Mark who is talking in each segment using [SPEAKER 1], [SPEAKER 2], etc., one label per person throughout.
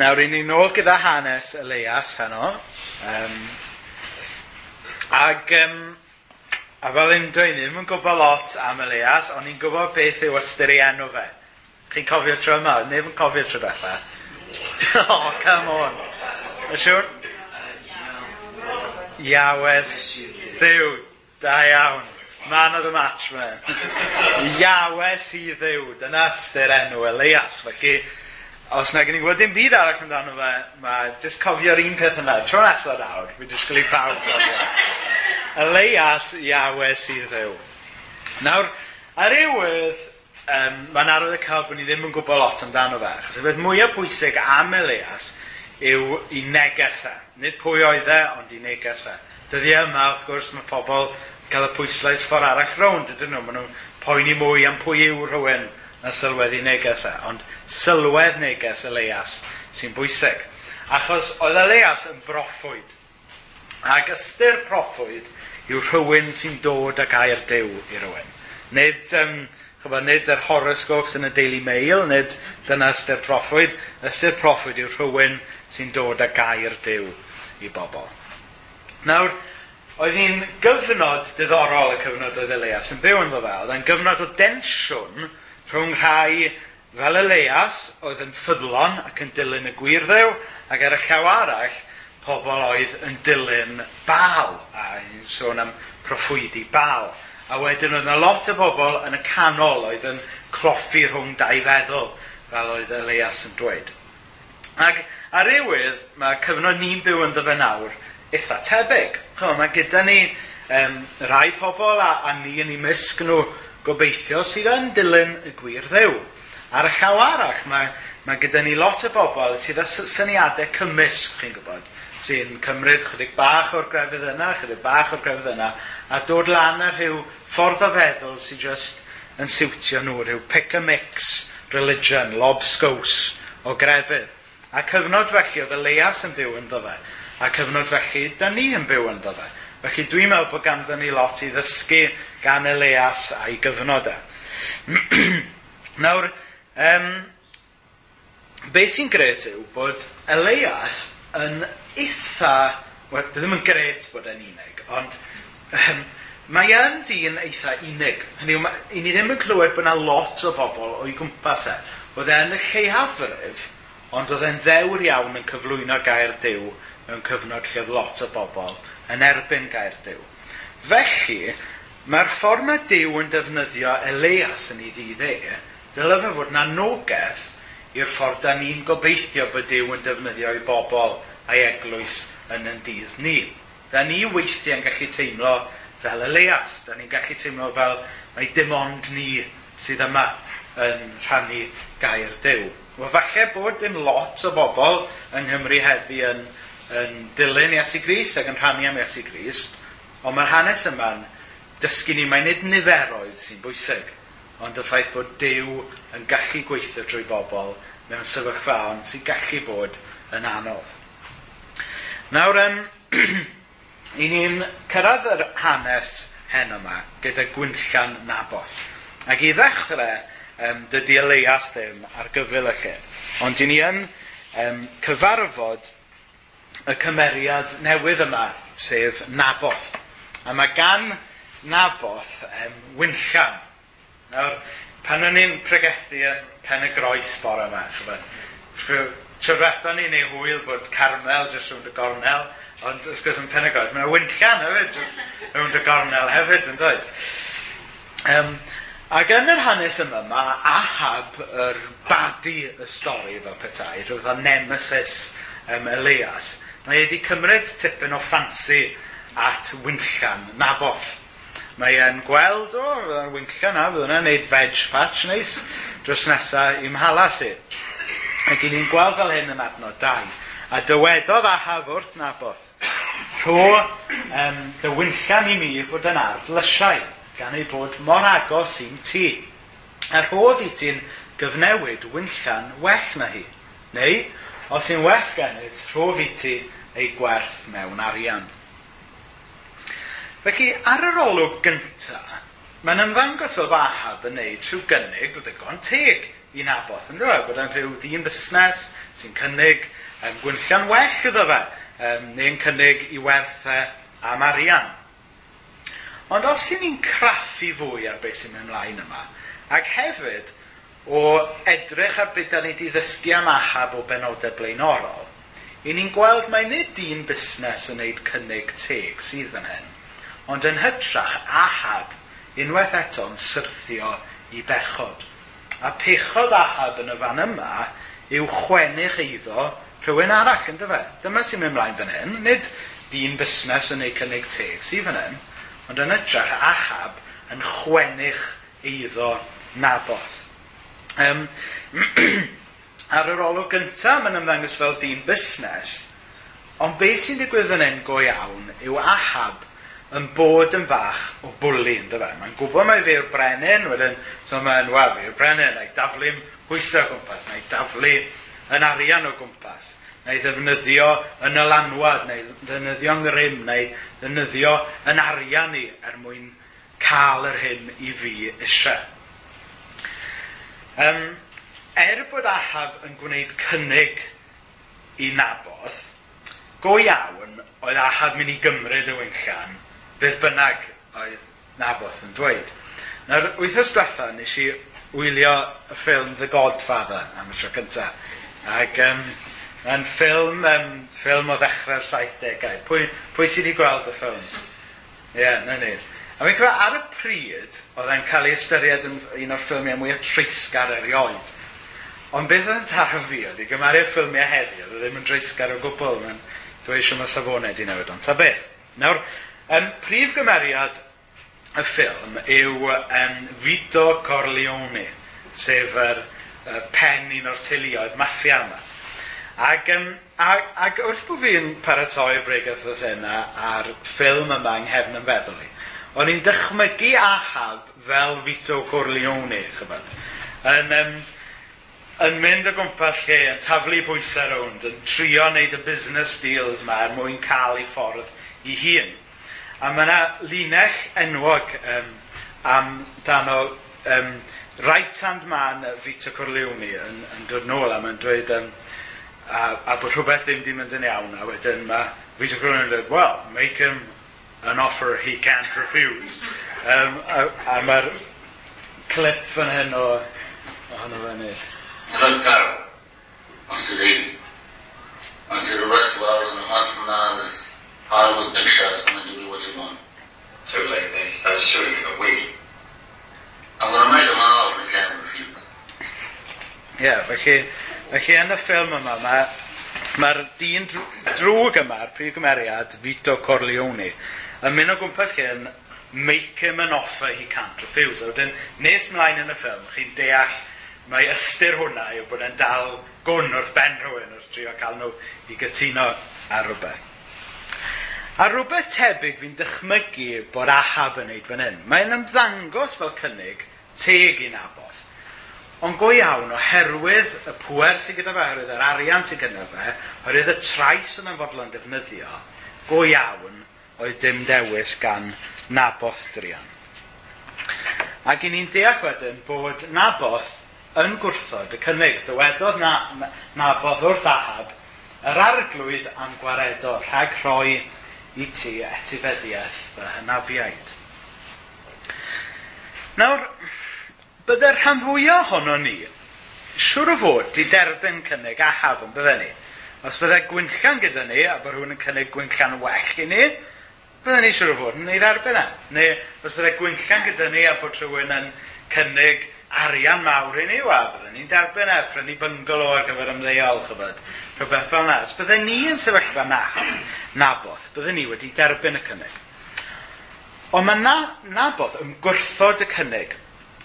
[SPEAKER 1] Nawr, i ni nôl gyda hanes Elias heno. Um, ag, um, a fel un dweud, ddim yn gwybod lot am Elias, ond ni'n gwybod beth yw ystyr i enw fe. Chi'n cofio tro yma? Neb yn cofio tro bella. oh, come on. Y siwr? Iawes ddiw. Da iawn. Man of the match, man. Iawes i ddiw. Dyna ystyr enw Elias. Felly, os na gen i gwybod dim byd arall amdano fe, mae jyst cofio'r un peth yna. Tro nesaf nawr, fi disgwyl i pawb cofio. y leias iawe sydd ddew. Nawr, ar ei ewydd, um, mae'n arwydd y cael bod ni ddim yn gwybod lot amdano fe, achos y beth mwyaf pwysig am Elias yw i negesau. Nid pwy oedd e, ond i negesau. Dyddi e yma, wrth gwrs, mae pobl cael y pwyslais ffordd arall rownd, ydyn nhw. Maen nhw'n poeni mwy am pwy yw rhywun na sylwedd i neges e, ond sylwedd neges Elias sy'n bwysig. Achos oedd Elias yn broffwyd, ac ystyr proffwyd yw rhywun sy'n dod ac air dew i rhywun. Nid, um, chyfo, nid yr horoscopes yn y Daily Mail, nid dyna ystyr proffwyd. Ystyr proffwyd yw rhywun sy'n dod ac air dew i bobl. Nawr, oedd hi'n gyfnod diddorol y cyfnod oedd Elias yn byw ynddo fe. Oedd e'n gyfnod o densiwn rhwng rhai fel Elias oedd yn ffyddlon ac yn dilyn y gwirdew ac ar y llaw arall pobl oedd yn dilyn bal a yn sôn am proffwydi bal. A wedyn oedd yna lot o bobl yn y canol oedd yn cloffi rhwng dau feddwl fel oedd Elias yn dweud. Ac ar ewydd, mae cyfnod ni'n byw yn fe nawr eitha tebyg. Chwa, mae gyda ni um, rai pobl a, a ni yn ei misg nhw gobeithio sydd yn dilyn y gwir ddew. Ar y llaw arall, mae, mae gyda ni lot o bobl sydd â syniadau cymysg, chi'n gwybod, sy'n cymryd chydig bach o'r grefydd yna, chydig bach o'r grefydd yna, a dod lan ar rhyw ffordd o feddwl sydd just yn siwtio nhw, rhyw pick a mix religion, lobsgows o grefydd. A cyfnod felly oedd y leias yn byw yn ddofe, a cyfnod felly da ni yn byw yn fe. Felly dwi'n meddwl bod ganddyn ni lot i ddysgu gan Elias a'i gyfnod e. Nawr, um, be sy'n gret yw bod Elias yn eitha, wel, ddim yn gret bod e'n unig, ond um, mae yn ddyn eitha unig. Hynny yw, i ni ddim yn clywed bod yna lot o bobl o'i gwmpas e. Oedd e yn y lleiafrif, ond oedd e'n ddewr iawn yn cyflwyno gair dew mewn cyfnod lle oedd lot o bobl yn erbyn gair Dyw. Felly, Mae'r ffordd mae Dyw yn defnyddio Elias yn ei ddydd e, dyle fe fod na nogaeth i'r ffordd da ni'n gobeithio bod Dyw yn defnyddio i bobl a'i eglwys yn yn dydd ni. Da ni weithiau yn gallu teimlo fel Elias, da ni'n gallu teimlo fel mae dim ond ni sydd yma yn rhannu gair Dyw. Wel, falle bod dim lot o bobl yng Nghymru heddi yn, yn dilyn Iesu Grist ac yn rhannu am Iesu Grist, ond mae'r hanes yma'n dysgu ni mae nid niferoedd sy'n bwysig, ond y ffaith bod Dyw yn gallu gweithio drwy bobl mewn sefyllfaon sy'n gallu bod yn anodd. Nawr, um, i ni'n cyrraedd yr hanes hen yma gyda Gwynllan Naboth. Ac i ddechrau, um, dydy Elias ddim ar gyfyl y lle. Ond i ni yn um, cyfarfod y cymeriad newydd yma, sef Naboth. A mae gan naboth um, Wynllan. Nawr, pan o'n i'n pregethu yn pen y groes bore yma, Tro diwetha ni neu hwyl bod Carmel jyst rhwng y gornel, ond ys gwrs yn Penegod, mae yna wynllan hefyd jyst rhwng y gornel hefyd, yn does? Um, ac yn yr hanes yma, mae Ahab yr badi y stori fel petai, rhywbeth o nemesis um, Elias. Mae wedi cymryd tipyn o ffansi at wynllan, naboth mae e'n gweld, o, oh, fydda'n wincio na, fydda hwnna'n neud veg patch neis dros nesa i'm halas i. Ac i ni'n gweld fel hyn yn adnod 2. A dywedodd ahaf wrth naboth, rho um, dy wyllian i mi fod yn ardd lysiau, gan ei bod mor agos i'n tŷ. A rhodd i ti'n gyfnewid wyllian well na hi. Neu, os yw'n well gennyt, rhodd i ti ei gwerth mewn arian. Felly, ar yr olwg gyntaf, mae'n ymddangos fel Ahab yn neud rhyw gynnig o ddigon teg i naboth. Yn dweud bod e'n rhyw ddyn busnes sy'n cynnig um, gwynllian well iddo fe, um, neu'n cynnig i werthau am arian. Ond os i ni'n craffu fwy ar beth sy'n mynd ymlaen yma, ac hefyd o edrych ar beth da ni wedi ddysgu am ahab o benodau blaenorol, i ni'n gweld mae nid un busnes yn gwneud cynnig teg sydd yn hyn Ond yn hytrach, Ahab, unwaith eto'n syrthio i bechod. A pechod Ahab yn y fan yma yw chwennych eiddo rhywun arall, yn dyfa. Dyma sy'n mynd mlaen fan hyn, nid dyn busnes yn ei cynnig teg sy'n fan hyn, ond yn hytrach, Ahab yn chwennych eiddo naboth. Um, ar yr olwg gyntaf, mae'n ymddangos fel dyn busnes, ond beth sy'n digwydd fan hyn go iawn yw Ahab yn bod yn fach o bwli, ynddo fe? Mae'n gwybod mae fe yw'r brenin, wedyn, so mae'n, wel, fe yw'r brenin, na'i daflu bwysau o gwmpas, na'i daflu yn arian o gwmpas, na'i ddefnyddio yn y lanwad, na'i ddefnyddio yn rym, na'i ddefnyddio yn arian i er mwyn cael yr hyn i fi eisiau. Um, er bod Ahab yn gwneud cynnig i nabodd, go iawn oedd Ahab mynd i gymryd y wynllan beth bynnag oedd Naboth yn dweud. Nawr, wythnos diwetha, nes i wylio y ffilm The Godfather am y tro cyntaf. Ac um, yn ffilm, um, ffilm o ddechrau'r 70au. Pwy, pwy sydd wedi gweld y ffilm? Ie, yeah, na ni. A mi'n cofio ar y pryd, oedd e'n cael ei ystyried yn un o'r ffilmiau mwy o treisgar erioed. Ond beth oedd yn taro fi oedd i gymaru'r ffilmiau heddi, oedd e ddim yn dreisgar o gwbl, mae'n dweud eisiau mae safonau di newid ond. Ta beth? Nawr, Um, prif gymeriad y ffilm yw um, Vito Corleone, sef yr uh, pen un o'r teuluoedd maffia yma. Ac, um, ag, ag wrth bod fi'n paratoi Bregaeth o Sena a'r ffilm yma yng nghefn yn feddwl i, o'n i'n dychmygu Ahab fel Vito Corleone, chybod. Yn, um, yn mynd o gwmpas lle, yn taflu bwysau rownd, yn trio wneud y busnes deals yma er mwyn cael ei ffordd i hun. A mae yna linell enwog um, am dan o um, right hand man Vito Corleone yn, yn dod nôl a mae'n dweud um, a, a bod rhywbeth ddim di mynd yn iawn a wedyn mae Vito Corleone yn dweud well, make him an offer he can't refuse um, a, a mae'r clip fan hyn o ohono fe'n neud
[SPEAKER 2] Hello, Carol. I'm Serene. I'm to the rest of our entrepreneurs I will make sure going to do what you want.
[SPEAKER 3] Too late, this, I was showing a week.
[SPEAKER 2] I'm going to make a man off again with you.
[SPEAKER 1] Ie, yeah, felly, felly yn y ffilm yma, mae'r ma, dyn drwg yma, yr prif gymeriad, Vito Corleone, yn mynd o gwmpas lle yn make him an offer he can't refuse. A wedyn, nes mlaen yn y ffilm, chi'n deall mae ystyr hwnna yw bod e'n dal gwn wrth ben rhywun wrth trio cael nhw i gytuno ar rhywbeth. A rhywbeth tebyg fi'n dychmygu bod Ahab yn neud fan hyn. Mae'n ymddangos fel cynnig teg i naboth. Ond go iawn, oherwydd y pwer sy'n gyda fe, oherwydd yr arian sy'n gyda fe, oherwydd y trais yn ymfodlon defnyddio, go iawn oedd dim dewis gan naboth drian. Ac i ni'n deall wedyn bod naboth yn gwrthod y cynnig. Dywedodd na, naboth wrth ahab yr arglwydd am gwaredo rhag rhoi i ti etifeddiaeth fy hynafiaid. Nawr, byddai'r rhan fwyaf ohono ni siŵr o fod di derbyn cynnig a hafn, bydde ni. Os byddai gwynllian gyda ni, a bod rhywun yn cynnig gwynllian well i ni, bydde ni siŵr o fod yn ei dderbyn e. Neu os byddai gwynllian gyda ni, a bod rhywun yn cynnig arian mawr i ni, wel, byddwn ni'n derbyn e, prynu byngalo ar gyfer ymddeol, chybod, rhywbeth fel na. Os byddwn ni yn sefyllfa na, naboth, byddwn ni wedi derbyn y cynnig. Ond mae na, naboth yn gwrthod y cynnig,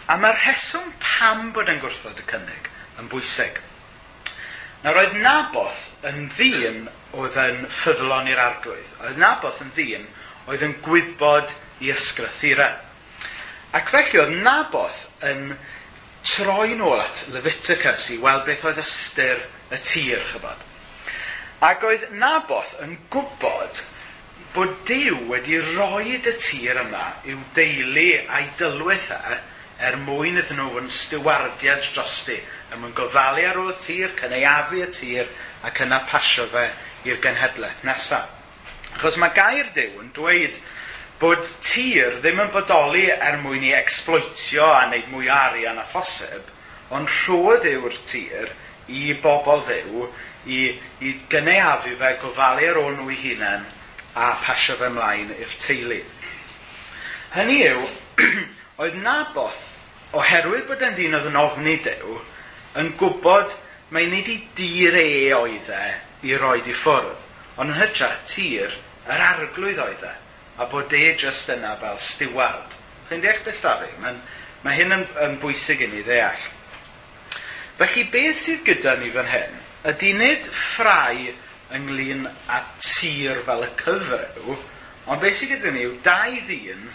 [SPEAKER 1] a mae'r rheswm pam bod yn gwrthod y cynnig yn bwysig. Na roedd naboth yn ddyn oedd yn ffyddlon i'r arglwydd. Oedd naboth yn ddyn oedd yn gwybod i ysgrythurau. Ac felly oedd Naboth yn troi nôl at Leviticus i weld beth oedd ystyr y tir, chybod. Ac oedd Naboth yn gwybod bod Dyw wedi roi y tir yma i'w deulu a'i dylwyth e er mwyn iddyn nhw yn stiwardiad drosti a mwyn gofalu ar ôl y tir, cyneuafu y tir ac yna pasio fe i'r genhedlaeth nesaf. Achos mae gair Dyw yn dweud bod tir ddim yn bodoli er mwyn i exploitio a wneud mwy o arian a phosib, ond rhodd yw'r tir i bobl ddew i, i gynaeafu fe, gofalu ar ôl nhw i hunain a pasio fe ymlaen i'r teulu. Hynny yw, oedd Naboth, oherwydd bod yn dyn oedd yn ofni dew, yn gwybod mae nid i dir e oedd e i roed i ffwrdd, ond yn hytrach tir yr arglwydd oedd e a bod e just yna fel stiward. Chi'n deall beth da fi? Mae, mae hyn yn, yn bwysig i ni ddeall. Felly, beth sydd gyda ni fan hyn, ydy nid ffrau ynglyn â tir fel y cyfrew, ond beth sydd gyda ni yw dau ddyn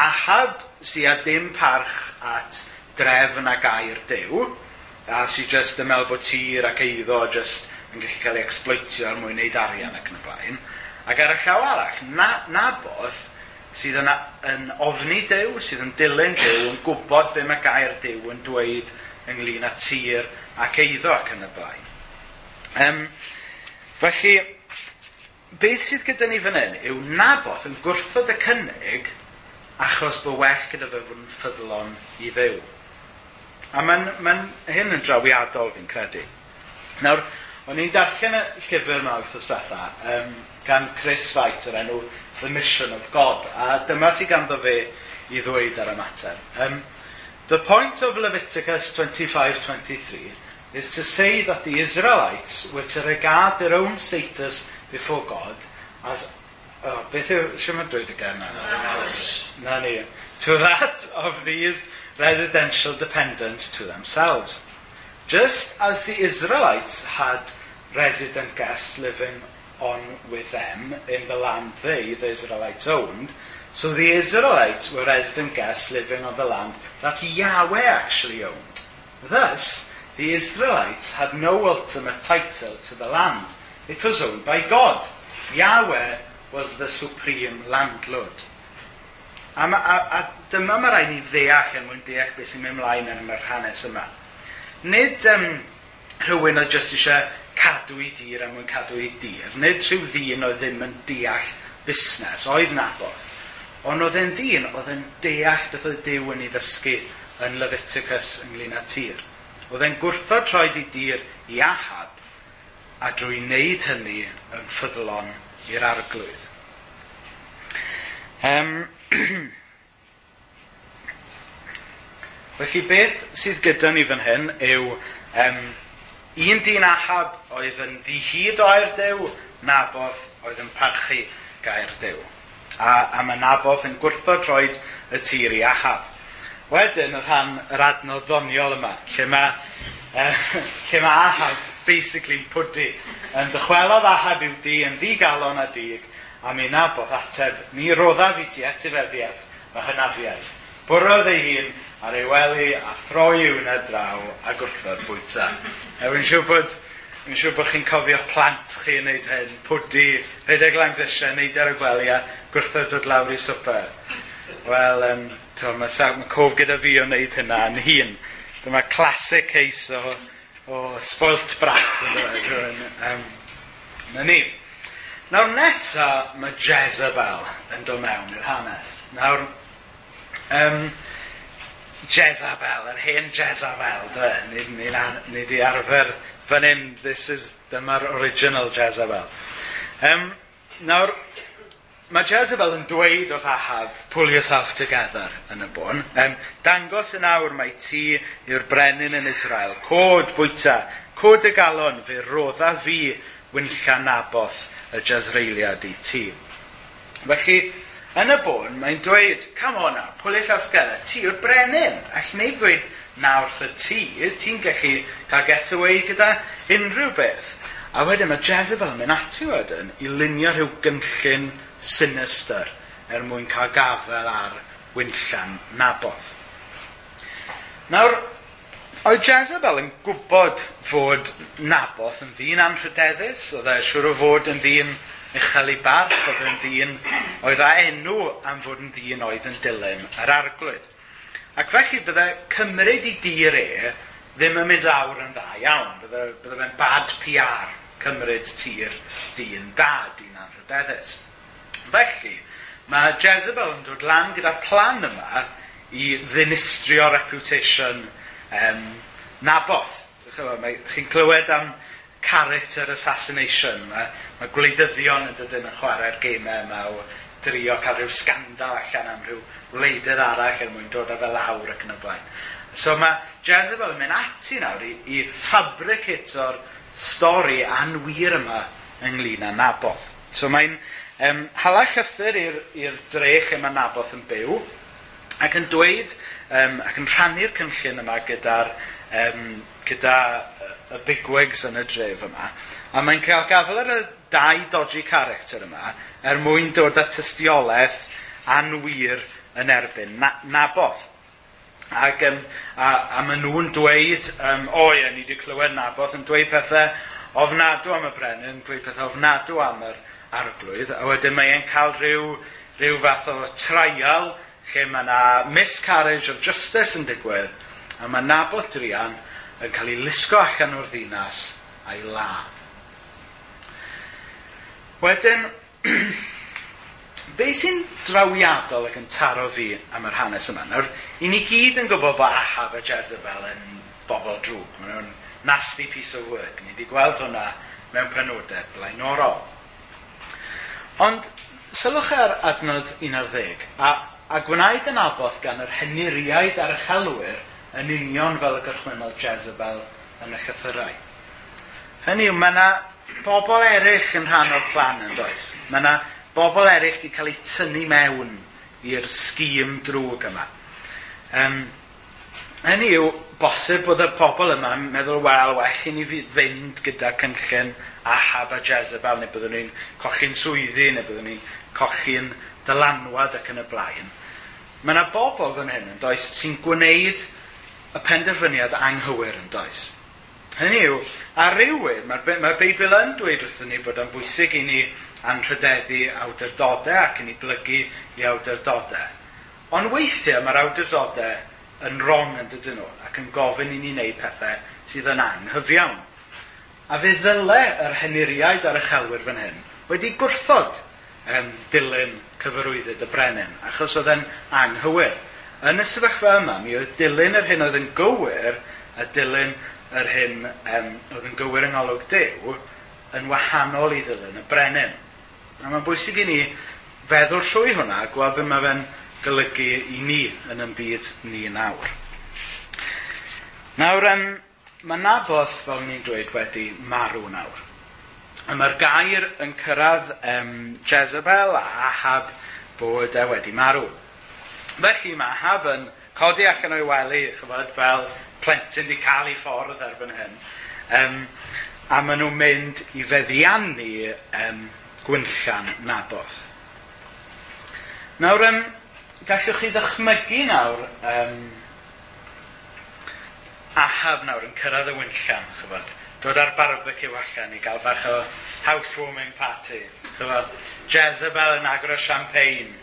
[SPEAKER 1] ahab sydd â dim parch at drefn a gair dew, a sydd just yn meddwl bod tir ac eiddo just yn gallu cael ei exploitio ar mwyn neud arian ac yn y blaen. Ac ar y llaw arall, na, nabodd sydd yn, yn ofni dew, sydd yn dilyn dew, yn gwybod be mae gair dew yn dweud ynglyn â tir ac eiddo ac yn y blaen. Um, felly, beth sydd gyda ni fan hyn yw nabod yn gwrthod y cynnig achos bod well gyda fe fod yn ffyddlon i ddew. A mae'n ma hyn yn drawiadol fi'n credu. Nawr, O'n i'n darllen y llyfr yma wrth ystwetha, um, gan Chris Wright o'r enw The Mission of God, a dyma sy'n ganddo fe i ddweud ar y mater. Um, the point of Leviticus 25-23 is to say that the Israelites were to regard their own status before God as... Oh, beth yw... Siw mynd dweud again? Na, na ni. To that of these residential dependence to themselves just as the Israelites had resident guests living on with them in the land they, the Israelites, owned, so the Israelites were resident guests living on the land that Yahweh actually owned. Thus, the Israelites had no ultimate title to the land. It was owned by God. Yahweh was the supreme landlord. A, ma, a, a dyma mae rhaid ni ddeall yn mwyn deall beth sy'n mynd ymlaen yn yr hanes yma. Nid um, rhywun oedd jyst eisiau cadw i dir am mwyn cadw i dir. Nid rhyw ddyn oedd ddim yn deall busnes, oedd nabodd. Ond oedd e'n ddyn oedd e'n deall beth oedd Dyw yn ei ddysgu yn Leviticus ynglyn â tir. Oedd e'n gwrthod rhaid i dir i ahab a drwy wneud hynny yn ffyddlon i'r arglwydd. Um, Felly beth sydd gyda ni fan hyn yw um, un dyn ahab oedd yn ddihyd o air dew, nabodd oedd yn parchu gair dew. A, a mae nabodd yn gwrthod rhoi y tir i ahab. Wedyn y rhan yr adnodd ddoniol yma, lle mae, uh, lle mae ahab basically'n pwdi. Yn dychwelodd ahab i'w di yn ddigalon a dig, a mi nabodd ateb, ni roddaf i ti etifeddiaeth, mae hynafiaeth. Bwrodd ei hun ar ei wely a throi i'w na draw a gwrthod bwyta. A fi'n siŵr bod Fi'n siŵr bod chi'n cofio'ch plant chi yn neud hyn, pwdi, rhedeg lan grisiau, neud ar y gwelia, gwrthod dod lawr i swper. Wel, um, mae ma, ma cof gyda fi o wneud hynna yn hun. Dyma classic case o, o spoilt brat. um, na ni. Nawr nesa mae Jezebel yn dod mewn i'r hanes. Nawr, um, Jezabel, yr hen Jezabel, dwe. Ni, ni, ni di arfer fan hyn, this is, dyma'r original Jezabel. Um, nawr, mae Jezebel yn dweud wrth Ahab, pull yourself together yn y bôn. Um, dangos yn awr mae ti i'r brenin yn Israel. Cod bwyta, cod y galon, fe rodda fi wynlla naboth y Jezreiliad i ti. Felly, Yn y bôn, mae'n dweud, come on now, Pwlis ap Sgeda, ti yw'r brenin. All neb dweud na wrth y ti, ti'n gallu cael getaway gyda unrhyw beth. A wedyn mae Jezebel yn mynd ati wedyn i lunio rhyw gynllun sinister er mwyn cael gafel ar wynllan nabodd. Nawr, Oedd Jezebel yn gwybod fod nabodd yn ddyn anrhydeddus, oedd e siŵr o fod yn ddyn Michal ei barch oedd yn ddyn oedd â enw am fod yn ddyn oedd yn dilyn yr arglwydd. Ac felly bydde cymryd i dir e ddim yn mynd lawr yn dda iawn. Bydde, bydde fe'n bad PR cymryd tir dyn da, dyn anrhydeddus. Felly, mae Jezebel yn dod lan gyda'r plan yma i ddinistrio reputation um, naboth. Chi'n clywed am character assassination mae, Mae gwleidyddion yn dydyn yn chwarae'r gemau yma o drio cael rhyw scandal allan am rhyw wleidydd arall er mwyn dod â fel lawr ac yn y blaen. So mae Jezebel yn mynd ati nawr i, i ffabricato'r stori anwyr yma ynglyn â Naboth. So mae'n um, hala chyffur i'r drech yma Naboth yn byw ac yn dweud um, ac yn rhannu'r cynllun yma gyda'r um, gyda y bigwigs yn y dref yma, a mae'n cael gafel ar y dau dodgy character yma er mwyn dod â tystiolaeth anwyr yn erbyn na, nabodd. Ac, um, a, a maen nhw'n dweud, um, o ie, ni wedi clywed nabodd yn dweud pethau ofnadw am y brenin, dweud pethau ofnadw am yr arglwydd, a wedyn mae'n cael rhyw, rhyw fath o trial lle mae yna miscarriage of justice yn digwydd, a mae nabodd drian yn cael ei lusgo allan o'r ddinas a'i ladd. Wedyn, be sy'n drawiadol ac yn taro fi am yr hanes yma? Nawr, i ni gyd yn gwybod bod Ahab a Jezebel yn bobl drwg. Maen nhw'n nasty piece of work. Ni wedi gweld hwnna mewn penodau blaenorol. Ond sylwch ar adnod 11, a, a gwnaed yn abodd gan yr heniriaid a'r chelwyr yn union fel y gychwynnol Jezebel yn y llythyrau. Hynny yw, mae yna bobl eraill yn rhan o'r plan yn does. Mae yna bobl eraill wedi cael eu tynnu mewn i'r sgîm drwg yma. Um, hynny yw, bosib bod y pobl yma yn meddwl, wel, well i ni fynd gyda cynllun Ahab a Jezebel, neu byddwn ni'n cochi'n swyddi, neu byddwn ni'n cochi'n dylanwad ac yn y blaen. Mae yna bobl fan hyn yn does sy'n gwneud y penderfyniad anghywir yn does. Hynny yw, ar rywydd, mae'r mae Beibl yn dweud wrthyn ni bod yn bwysig i ni anrhydeddu awdurdodau ac yn ei blygu i awdurdodau. Ond weithiau mae'r awdurdodau yn rong yn dydyn nhw ac yn gofyn i ni wneud pethau sydd yn anghyfiawn. A fe ddyle yr heniriaid ar y chelwyr fan hyn wedi gwrthod um, dilyn cyfarwyddyd y brenin, achos oedd e'n anghywir. Yn y sefyllfa yma, mi oedd dilyn yr hyn oedd yn gywir a dilyn yr hyn um, oedd yn gywir yng Ngolwg Dew yn wahanol i ddilyn y brenin. A mae'n bwysig i ni feddwl trwy hwnna gweld beth mae fe'n golygu i ni yn ym byd ni nawr. Nawr, um, mae Naboth, fel ni'n dweud, wedi marw nawr. A mae'r gair yn cyrraedd um, Jezebel a Ahab bod e wedi marw. Felly mae Ahab yn codi allan o'i wely, chyfod, fel plentyn di cael ei ffordd erbyn hyn. Um, a maen nhw'n mynd i feddiannu um, Gwynllan nabodd. Nawr, um, gallwch chi ddychmygu nawr um, Ahab nawr yn cyrraedd y wynllan, chyfod. Dod ar barbecue allan i gael bach o housewarming party. Chybod, Jezebel yn agor o champagne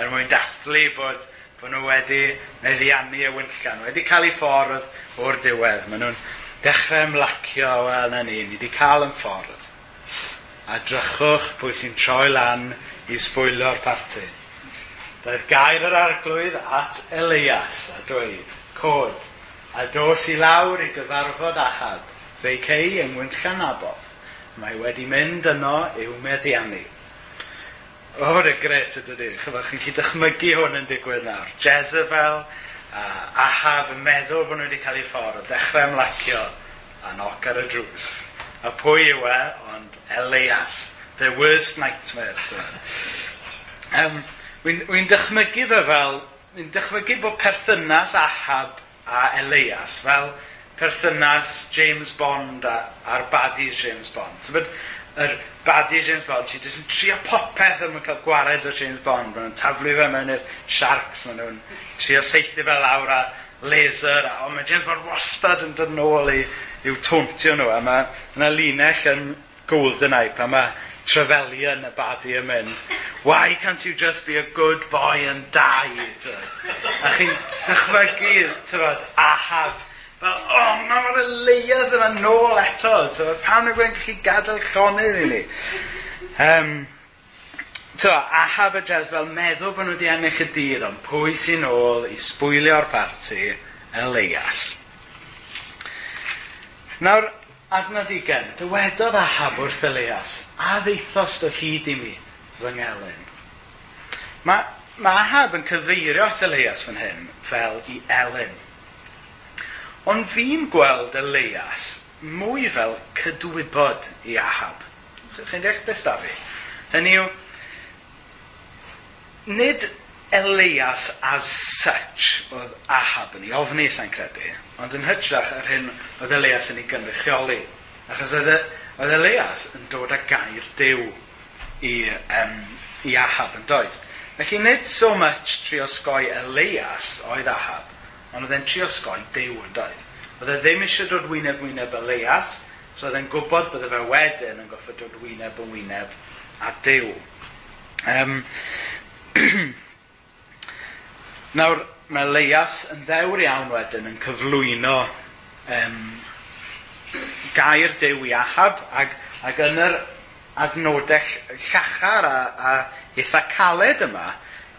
[SPEAKER 1] er mwyn dathlu bod Bod nhw wedi meddiannu y wyllian, wedi cael eu ffordd o'r diwedd. Maen nhw'n dechrau ymlacio, wel na ni, ni wedi cael yn ffordd. A drychwch pwy sy'n troi lan i sbwylio'r parti. Daeth gair yr arglwydd at Elias a dweud, cod, a dos i lawr i gyfarfod ahab, fe'i cei yng Ngwynllan Abodd. Mae wedi mynd yno i'w meddiannu. O, hwn yn gret yn dydy. Chyfa, chi'n chi dychmygu hwn yn digwydd nawr. Jezebel a Ahab yn meddwl bod nhw wedi cael ei ffordd, dechrau ymlacio a noc ar y drws. A pwy yw e? Ond Elias. the worst nightmare. um, Wy'n dychmygu fe fel, wy'n dychmygu bod perthynas Ahab a Elias fel perthynas James Bond a, a'r baddies James Bond. So, but, yr badi James Bond, ti yn trio popeth yn cael gwared o James Bond. maen nhw'n taflu fe mewn i'r sharks, maen nhw'n trio seithi fe lawr a laser, a o, mae James Bond wastad yn dod nôl i, i'w tauntio nhw, a mae yna linell yn golden eye, pan mae Trevelyan y badi yn mynd, why can't you just be a good boy and die? a chi'n dychmygu, tyfod, ahab Fel, o, oh, mae mor y leias yma nôl eto. So, pam na gwein chi gadael llonydd i ni? Um, to, Ahab a Jezebel meddwl bod nhw wedi ennill y dydd, ond pwy sy'n ôl i sbwylio'r parti y leias. Nawr, adnod i gen, dywedodd Ahab wrth Elias, a ddeithos do hyd i mi, fy ngelyn. Mae ma Ahab yn cyfeirio at Elias fan hyn fel i Elin. Ond fi'n gweld Elias mwy fel cydwybod i Ahab. Chi'n deall beth da fi? Hynny yw, nid Elias as such oedd Ahab yn ei ofni sa'n credu, ond yn hytrach ar hyn oedd Elias yn ei gynrychioli. Achos oedd, oedd Elias yn dod â gair dew i, um, i Ahab yn doedd. Felly nid so much trio sgoi Elias oedd Ahab, ond oedd e'n trio sgoi dew yn doedd. Oedd e ddim eisiau dod wyneb wyneb y leias, so oedd e'n gwybod bydde fe wedyn yn goffa dod wyneb yn wyneb a dew. Um, Nawr, mae leias yn ddewr iawn wedyn yn cyflwyno um, gair dew i ahab ac, ac yn yr adnodau llachar a, a eitha caled yma,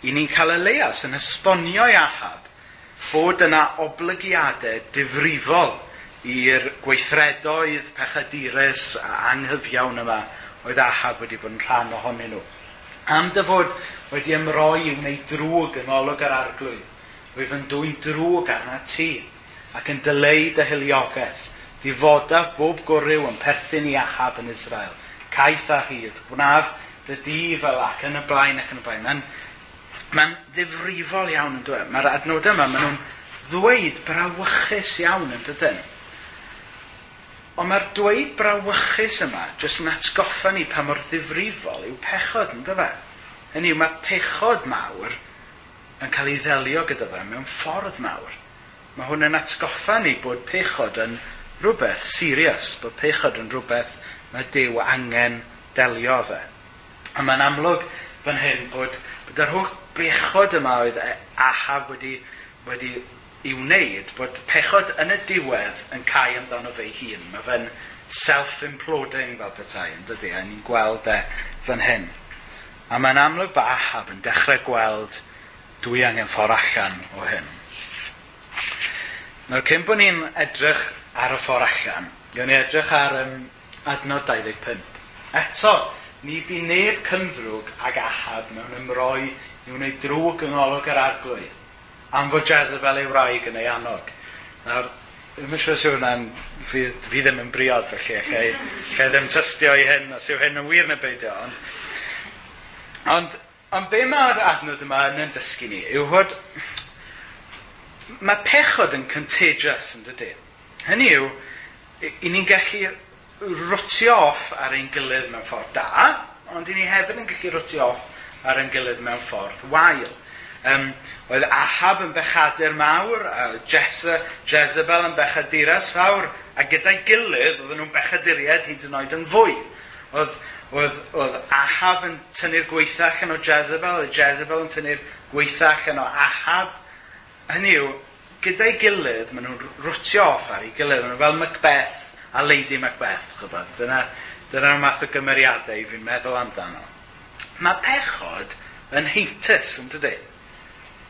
[SPEAKER 1] i ni'n cael y leias yn esbonio i ahab bod yna oblygiadau difrifol i'r gweithredoedd pechadurus a anghyfiawn yma oedd Ahab wedi bod yn rhan ohonyn nhw. Am dy fod wedi ymroi i wneud drwg yn olwg yr arglwydd, rwyf yn dwy'n drwg arna ti ac yn dyleu dy hiliogaeth, ddifodaf bob gwrw yn perthyn i Ahab yn Israel, caeth a hyd, wnaf dy di fel ac yn y blaen ac yn y blaen. Mae'n Mae'n ddifrifol iawn yn dweud. Mae'r adnodau yma, maen nhw'n ddweud brawychus iawn yn dydyn. Ond mae'r dweud brawychus yma, jyst yn atgoffa ni pa mor ddifrifol yw pechod yn dyfa. E? Hynny yw, mae pechod mawr yn cael ei ddelio gyda fe mewn ffordd mawr. Mae hwn yn atgoffa ni bod pechod yn rhywbeth serius, bod pechod yn rhywbeth mae Dyw angen delio fe. A mae'n amlwg fan hyn bod, bod yr holl bechod yma oedd e- Ahab wedi, wedi i wneud, bod pechod yn y diwedd yn cael amdano fe hun. Mae fe'n self-imploding fel petai, yn dydy, a ni'n gweld e fan hyn. A mae'n amlwg bod Ahab yn dechrau gweld dwi angen ffordd allan o hyn. Nawr, cyn bod ni'n edrych ar y ffordd allan, gawn ni edrych ar um, adnod 25. Eto, ni di neb cyndrwg ag ahab mewn ymroi i wneud drwg yng ngolwg yr arglwydd am fod Jezebel ei wraig yn ei annog. Nawr, ddim yn siŵr sy'n hwnna'n, fi, fi ddim yn briod felly, lle, lle ddim tystio i hyn, os yw hyn yn wir neu beidio. Ond, ond, ond be mae'r adnod yma yn yn dysgu ni yw fod mae pechod yn contagious yn dydy. Hynny yw, i ni'n gallu rwtio off ar ein gilydd mewn ffordd da, ond i ni hefyd yn gallu rwtio off ar ein gilydd mewn ffordd wael. Um, oedd Ahab yn bechadur mawr, a Jesse, Jezebel yn bechaduras fawr, a gyda'i gilydd oedden nhw'n bechaduriad hyd yn oed yn fwy. Oedd, oedd, oedd Ahab yn tynnu'r gweithach yn o Jezebel, oedd Jezebel yn tynnu'r gweithach yn o Ahab. Hynny yw, gyda'i gilydd, maen nhw'n rwtio off ar ei gilydd, maen nhw fel Macbeth a Lady Macbeth, chybod. Dyna, dyna'r math o gymeriadau fi'n meddwl amdano. Mae pechod yn heintus, yn dydy?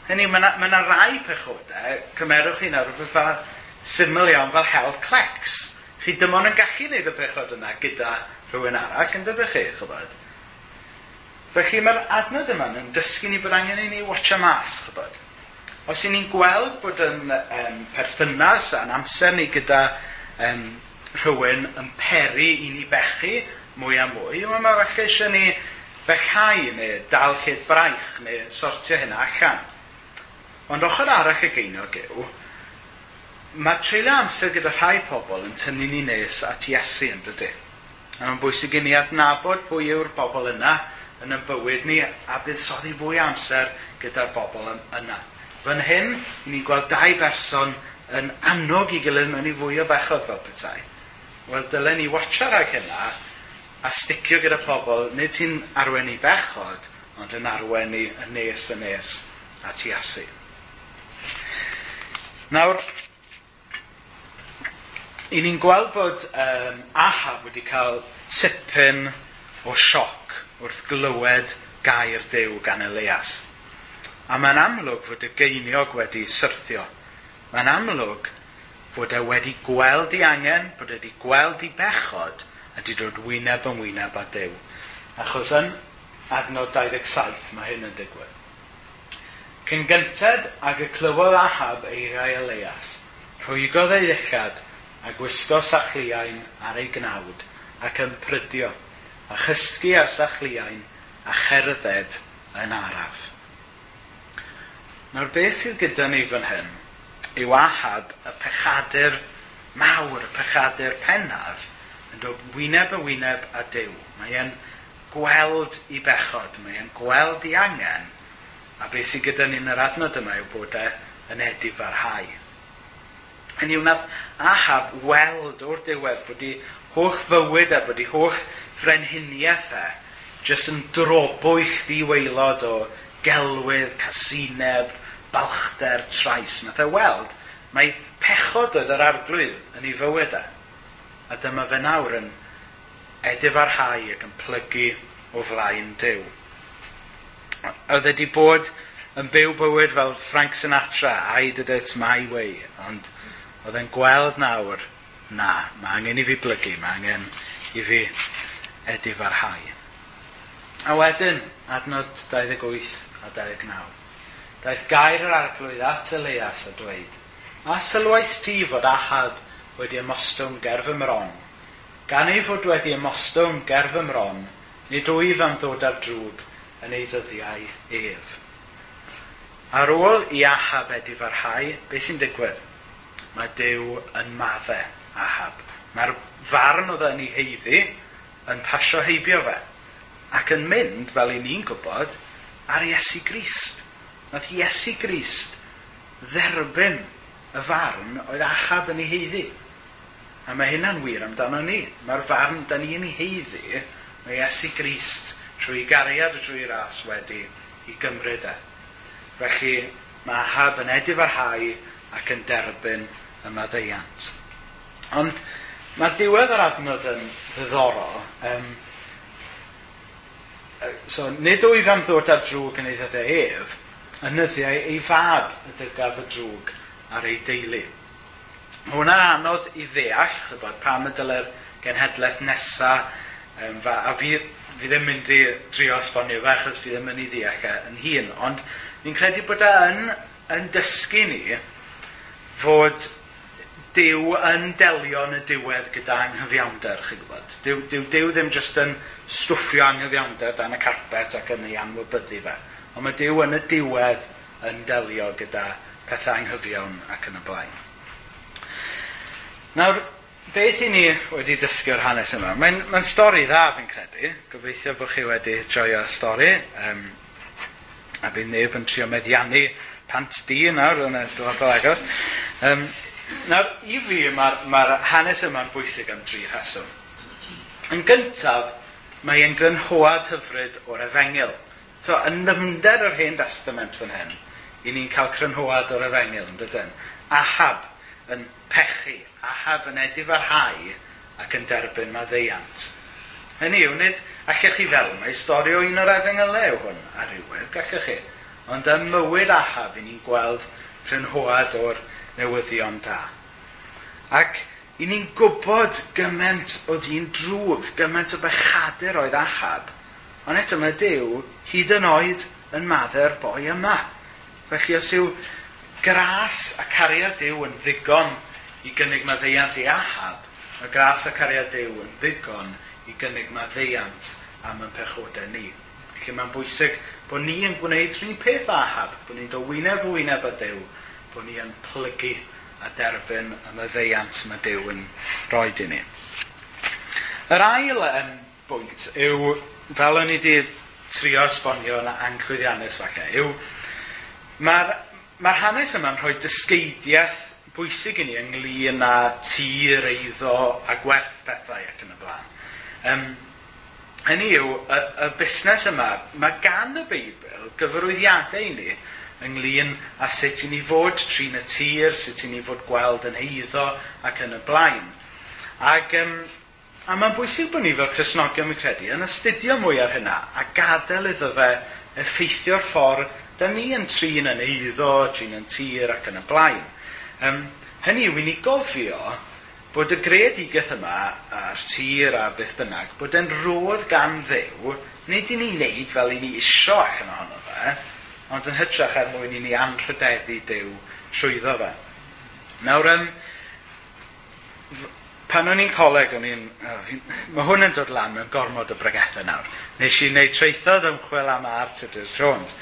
[SPEAKER 1] Hynny, mae yna, ma rai pechodau, cymerwch chi nawr, rhywbeth fel syml iawn fel hel clecs. Chi dim ond yn gallu gwneud y pechod yna gyda rhywun arall, yn dydych chi, chybod? Felly mae'r adnod yma yn dysgu ni bod angen i ni watcha mas, chybod? Os i ni'n gweld bod yn um, perthynas a'n amser ni gyda um, rhywun yn peri i ni bechu mwy a mwy, mae falle eisiau ni fechau neu dal lled braich neu sortio hynna allan. Ond ochr arall y geinog yw, mae treulio amser gyda rhai pobl yn tynnu ni nes at Iesu yn dydy. A mae'n bwysig i ni adnabod pwy yw'r bobl yna yn y bywyd ni a buddsoddi fwy amser gyda'r bobl yna. Fan hyn, ni'n gweld dau berson yn annog i gilydd mewn i fwy o bechod fel petai. Wel, dylen ni watcha rhag hynna a sticio gyda pobl, nid ti'n arwen i bechod, ond yn arwen i y nes y nes a tu asu. Nawr, i ni'n gweld bod um, Ahab wedi cael tipyn o sioc wrth glywed gair dew gan Elias. A mae'n amlwg fod y geiniog wedi syrthio. Mae'n amlwg fod e wedi gweld i angen, bod e wedi gweld i bechod, ydy dod wyneb yn wyneb a dew. Achos yn adnod 27 mae hyn yn digwydd. Cyn gynted ag y clywodd ahab eiriau Elias, rhwygodd ei ddillad a gwisgo sachliain ar ei gnawd ac yn prydio a chysgu ar sachliain a cherdded yn araf. Nawr beth sydd gyda ni fan hyn yw ahab y pechadur mawr, y pechadur pennaf, Yn dod wyneb y wyneb a dew. Mae e'n gweld i bechod, mae e'n gweld i angen, a beth sy'n gyda ni'n yr adnod yma yw bod e yn edif ar hau. Yn i'w nath Ahab weld o'r diwedd bod i holl fywyd a bod i holl frenhiniaeth e jyst yn drobwyll diweilod o gelwydd, casineb, balchder, trais. Nath e weld, mae pechod oedd yr arglwydd yn ei fywyd e a dyma fe nawr yn edif ar hau ac yn plygu o flaen dew. Oedd e wedi bod yn byw bywyd fel Frank Sinatra, I did it my way, ond oedd e'n gweld nawr, na, mae angen i fi blygu, mae angen i fi edif ar hau. A wedyn, adnod 28 a 29. Daeth gair yr arglwydd at Elias a dweud, A sylwais ti fod ahab wedi ymostwng gerf ymron. Gan ei fod wedi ymostwng gerf ymron, nid wyf am ddod ar drwg yn ei ddyddiau ef. Ar ôl i Ahab wedi farhau, beth sy'n digwydd? Mae Dyw yn madde Ahab. Mae'r farn oedd yn ei heiddi yn pasio heibio fe ac yn mynd, fel i ni'n gwybod, ar Iesu Grist. Nath Iesu Grist dderbyn y farn oedd Achab yn ei heiddi. A mae hynna'n wir amdano ni. Mae'r farn da ni'n heiddi, mae Iesu Grist trwy gariad a trwy ras wedi i gymryd e. Felly mae hab yn edif ar hau ac yn derbyn y maddeiant. Ond mae diwedd yr adnod yn ddiddorol. Um, so, nid oedd am ddod ar drwg yn ei ddydau ef, y nyddiau ei fab y dygaf y drwg ar ei deulu. Mae hwnna'n anodd i ddeall, chybod, pam y dyle'r genhedlaeth nesa, um, fa, a fi, fi ddim mynd i drio esbonio fe, achos fi ddim yn ei ddeall e yn hun, ond fi'n credu bod e yn, yn dysgu ni fod Dyw yn delio yn y diwedd gyda anghyfiawnder, chi'n gwybod. Dyw, dyw, dyw ddim jyst yn stwffio anghyfiawnder dan y carpet ac yn ei anwybyddu fe. Ond mae Dyw yn y diwedd yn delio gyda pethau anghyfiawn ac yn y blaen. Nawr, beth i ni wedi dysgu'r hanes yma? Mae'n mae stori dda fi'n credu. Gobeithio bod chi wedi joio stori. Um, a bydd neb yn trio meddiannu pant di nawr yn y dyfodol agos. Um, nawr, i fi mae'r ma, hanes yma'n bwysig am dri rheswm. Yn gyntaf, mae e'n grynhoad hyfryd o'r efengil. So, yn ymder o'r hen testament fan hyn, i ni'n cael crynhoad o'r efengil, yn dydyn. Ahab yn pechu a haf yn edif ar hau ac yn derbyn maddeiant. Hynny yw, nid allech chi fel mae stori o un o'r efengylau lew hwn ar rywydd, gallech chi. Ond ym mywyd ahaf i ni'n gweld prynhoad o'r newyddion da. Ac i ni'n gwybod gymaint o hi'n drwg, gymaint o bechadur oedd ahab, ond eto mae Dyw hyd yn oed yn madder boi yma. Felly os yw gras a cariad Dyw yn ddigon i gynnig maddeiant i ahab, mae gras a cariad Dyw yn ddigon i gynnig maddeiant am yn pechodau ni. Felly mae'n bwysig bod ni yn gwneud rhywun peth ahab, bod ni'n dod wyneb o wyneb a Dyw, bod ni yn plygu a derbyn y maddeiant mae Dyw yn rhoi i ni. Yr ail um, bwynt yw, fel o'n i wedi trio esbonio yn anglwyddiannus falle, yw mae'r ma hanes yma'n rhoi dysgeidiaeth bwysig i ni ynglyn â tir eiddo a gwerth pethau ac yn y blaen. Um, hynny yw, y, y busnes yma, mae gan y Beibl gyfarwyddiadau i ni ynglyn â sut i ni fod trin y tir, sut i ni fod gweld yn heiddo ac yn y blaen. Ac, um, a mae'n bwysig bod ni fel Cresnogion, mi credu, yn astudio mwy ar hynna a gadael iddo fe effeithio'r ffordd da ni yn trin yn eiddo, trin yn tir ac yn y blaen. Um, hynny yw, i ni gofio bod y greadigaeth yma, a'r tir a beth bynnag, bod e'n rodd gan ddew, nid i ni wneud fel i ni isio allan ohono fe, ond yn hytrach er mwyn i ni anrhydeddu dew trwyddo fe. Nawr, um, pan o'n i'n coleg, o'n i'n... Oh, mae hwn yn dod lan mewn gormod o bregethau nawr. Nes i wneud treithodd ymchwil am ar Tudur Jones.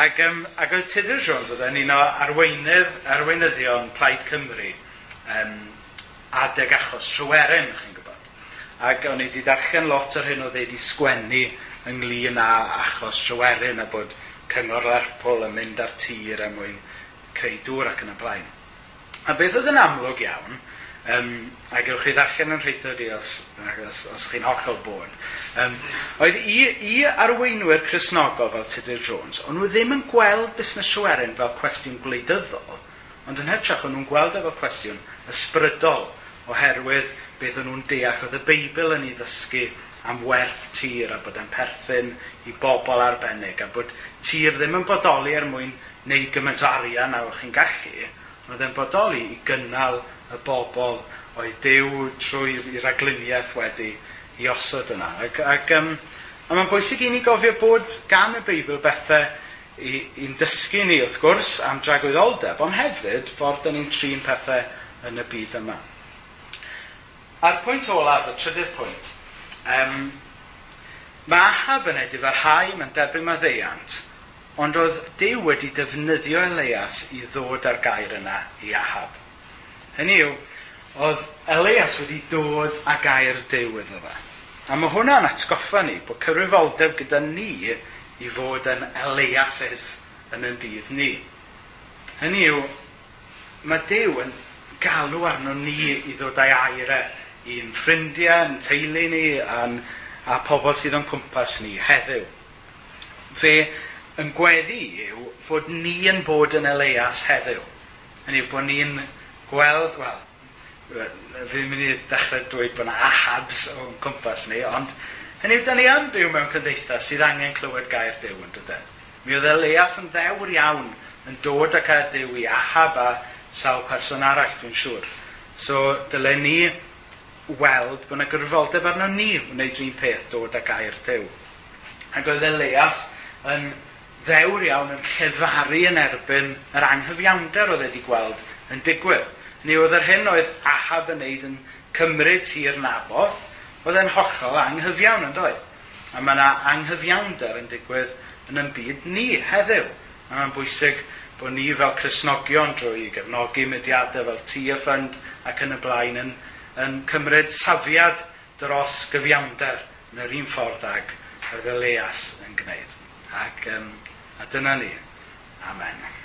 [SPEAKER 1] Ac, um, ac oedd Tudur Jones oedd yn un o arweinydd, arweinyddion Plaid Cymru um, adeg achos Tryweryn, chi'n gwybod. Ac o'n i wedi darllen lot o'r hyn o oedd wedi sgwennu ynglyn â achos Tryweryn a bod cyngor Lerpwl yn mynd ar tir a mwyn creu dŵr ac yn y blaen. A beth oedd yn amlwg iawn, um, a gewch chi ddarllen yn rheithio di os, os, os chi'n hollol bôn. Um, oedd i, i arweinwyr Cresnogol fel Tudur Jones, ond nhw ddim yn gweld busnes Iweryn fel cwestiwn gwleidyddol, ond yn hytrach o'n nhw'n gweld efo cwestiwn ysbrydol oherwydd beth o'n nhw'n deall oedd y Beibl yn ei ddysgu am werth tir a bod e'n perthyn i bobl arbennig a bod tir ddim yn bodoli er mwyn neud gymaint o arian a chi'n gallu, ond oedd e'n bodoli i gynnal y bobl oedd Dyw trwy'r ragluniaeth wedi i osod yna. Ac, ac, um, a mae'n bwysig i ni gofio bod gan y Beibl bethau i'n dysgu ni wrth gwrs am dragwyddoldeb, ond hefyd fod ni'n trin pethau yn y byd yma. A'r pwynt olaf, y trydydd pwynt, um, mae Ahab yn edrych ar hau, mae'n derbyn mae ddeiant, ond oedd Dyw wedi defnyddio Elias i ddod ar gair yna i Ahab. Hynny yw, oedd Elias wedi dod â gair Dyw iddo fe. A mae hwnna'n atgoffa ni bod cyrwyfoldeb gyda ni i fod yn Eliases yn yn dydd ni. Hynny yw, mae Dyw yn galw arno ni i ddod â'i aire i'n ffrindiau, yn teulu ni, a'n, a pobl sydd o'n cwmpas ni heddiw. Fe yn gweddi yw bod ni yn bod yn Elias heddiw. Hynny yw bod ni'n gweld, wel, fi'n mynd i ddechrau dweud bod yna ahabs o'n cwmpas ni, ond hynny yw, da ni yn byw mewn cymdeithas sydd angen clywed gair Dyw yn dydyn. Mi oedd Elias yn ddewr iawn yn dod ac a Dyw i ahab a sawl person arall, dwi'n siŵr. So, dylen ni weld bod yna gyrfoldeb arno ni wneud un peth dod ag air Dyw. Ac oedd Elias yn ddewr iawn yn llefaru yn erbyn yr anghyfiawnder oedd wedi gweld yn digwydd. Ni oedd yr hyn oedd ahab yn neud yn cymryd tir naboth, oedd e'n hollol anghyfiawn yn doedd. A mae yna anghyfiawnder yn digwydd yn yn byd ni heddiw. A mae'n bwysig bod ni fel Cresnogion drwy gefnogi mudiadau fel Tia Fund ac yn y blaen yn, yn cymryd safiad dros gyfiawnder yn yr un ffordd ag oedd y yn gwneud. Ac, um, a dyna ni. Amen.